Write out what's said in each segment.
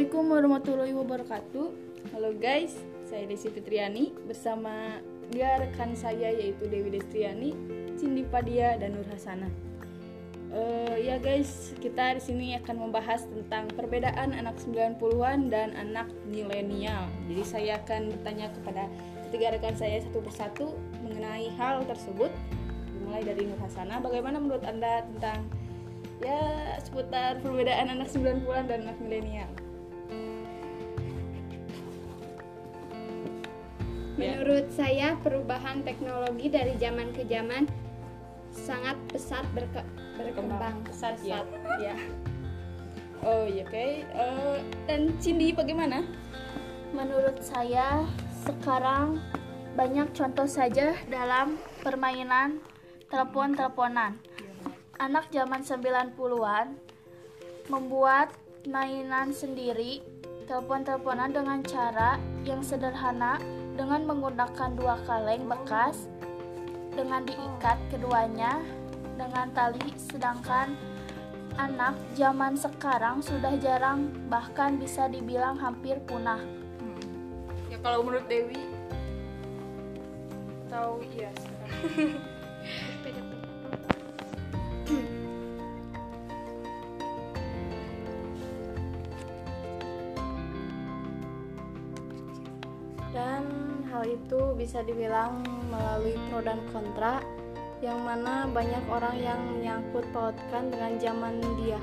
Assalamualaikum warahmatullahi wabarakatuh. Halo guys, saya Desi Fitriani bersama dua rekan saya yaitu Dewi Destriani, Cindy Padia dan Nur Hasana. Uh, ya guys, kita di sini akan membahas tentang perbedaan anak 90-an dan anak milenial. Jadi saya akan bertanya kepada ketiga rekan saya satu persatu mengenai hal tersebut. Mulai dari Nur Hasana, bagaimana menurut Anda tentang ya seputar perbedaan anak 90-an dan anak milenial? Menurut saya perubahan teknologi dari zaman ke zaman sangat pesat berke berkembang. pesat ya. ya. Oh iya oke. Okay. Uh, dan Cindy bagaimana? Menurut saya sekarang banyak contoh saja dalam permainan telepon-teleponan. Anak zaman 90-an membuat mainan sendiri telepon-teleponan dengan cara yang sederhana dengan menggunakan dua kaleng bekas dengan diikat keduanya dengan tali sedangkan anak zaman sekarang sudah jarang bahkan bisa dibilang hampir punah hmm. ya kalau menurut Dewi tahu iya dan hal itu bisa dibilang melalui pro dan kontra yang mana banyak orang yang menyangkut pautkan dengan zaman dia.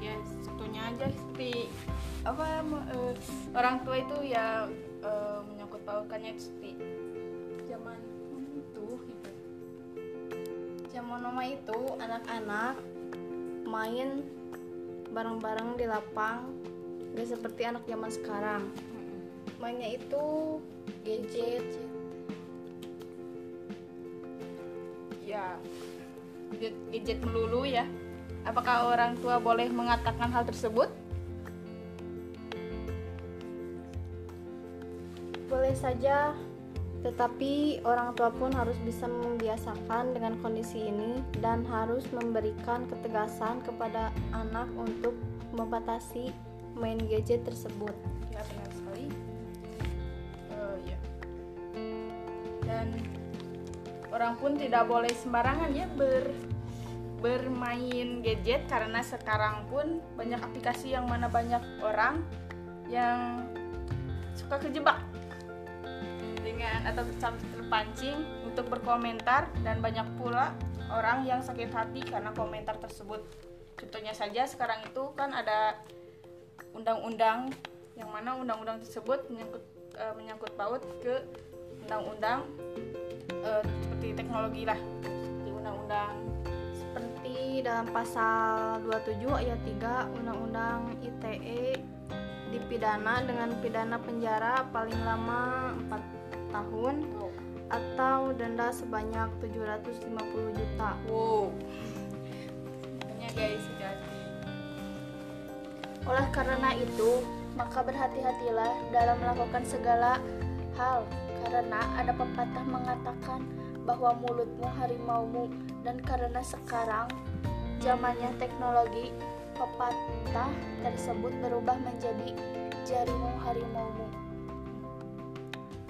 Ya contohnya aja seperti apa uh, orang tua itu ya uh, menyangkut pautkannya seperti zaman itu gitu. Zaman nama itu anak-anak main bareng-bareng di lapang gak seperti anak zaman sekarang mainnya itu gadget. Ya gadget melulu ya. Apakah orang tua boleh mengatakan hal tersebut? Boleh saja tetapi orang tua pun harus bisa membiasakan dengan kondisi ini dan harus memberikan ketegasan kepada anak untuk membatasi main gadget tersebut. Ya benar sekali. dan orang pun tidak boleh sembarangan ya ber bermain gadget karena sekarang pun banyak aplikasi yang mana banyak orang yang suka kejebak dengan atau terpancing untuk berkomentar dan banyak pula orang yang sakit hati karena komentar tersebut. Contohnya saja sekarang itu kan ada undang-undang yang mana undang-undang tersebut menyangkut uh, menyangkut paut ke undang-undang uh, seperti teknologi lah di undang-undang seperti dalam pasal 27 ayat 3 undang-undang ITE dipidana dengan pidana penjara paling lama 4 tahun oh. atau denda sebanyak 750 juta. Wow. Makanya guys, hati Oleh karena itu, maka berhati-hatilah dalam melakukan segala hal karena ada pepatah mengatakan bahwa mulutmu harimaumu. Dan karena sekarang zamannya teknologi pepatah tersebut berubah menjadi jarimu harimaumu.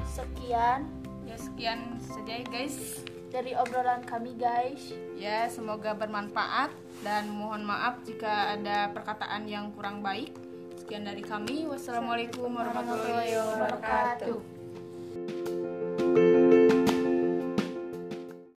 Sekian. Ya sekian saja ya guys. Dari obrolan kami guys. Ya semoga bermanfaat. Dan mohon maaf jika ada perkataan yang kurang baik sekian dari kami. Wassalamualaikum warahmatullahi wabarakatuh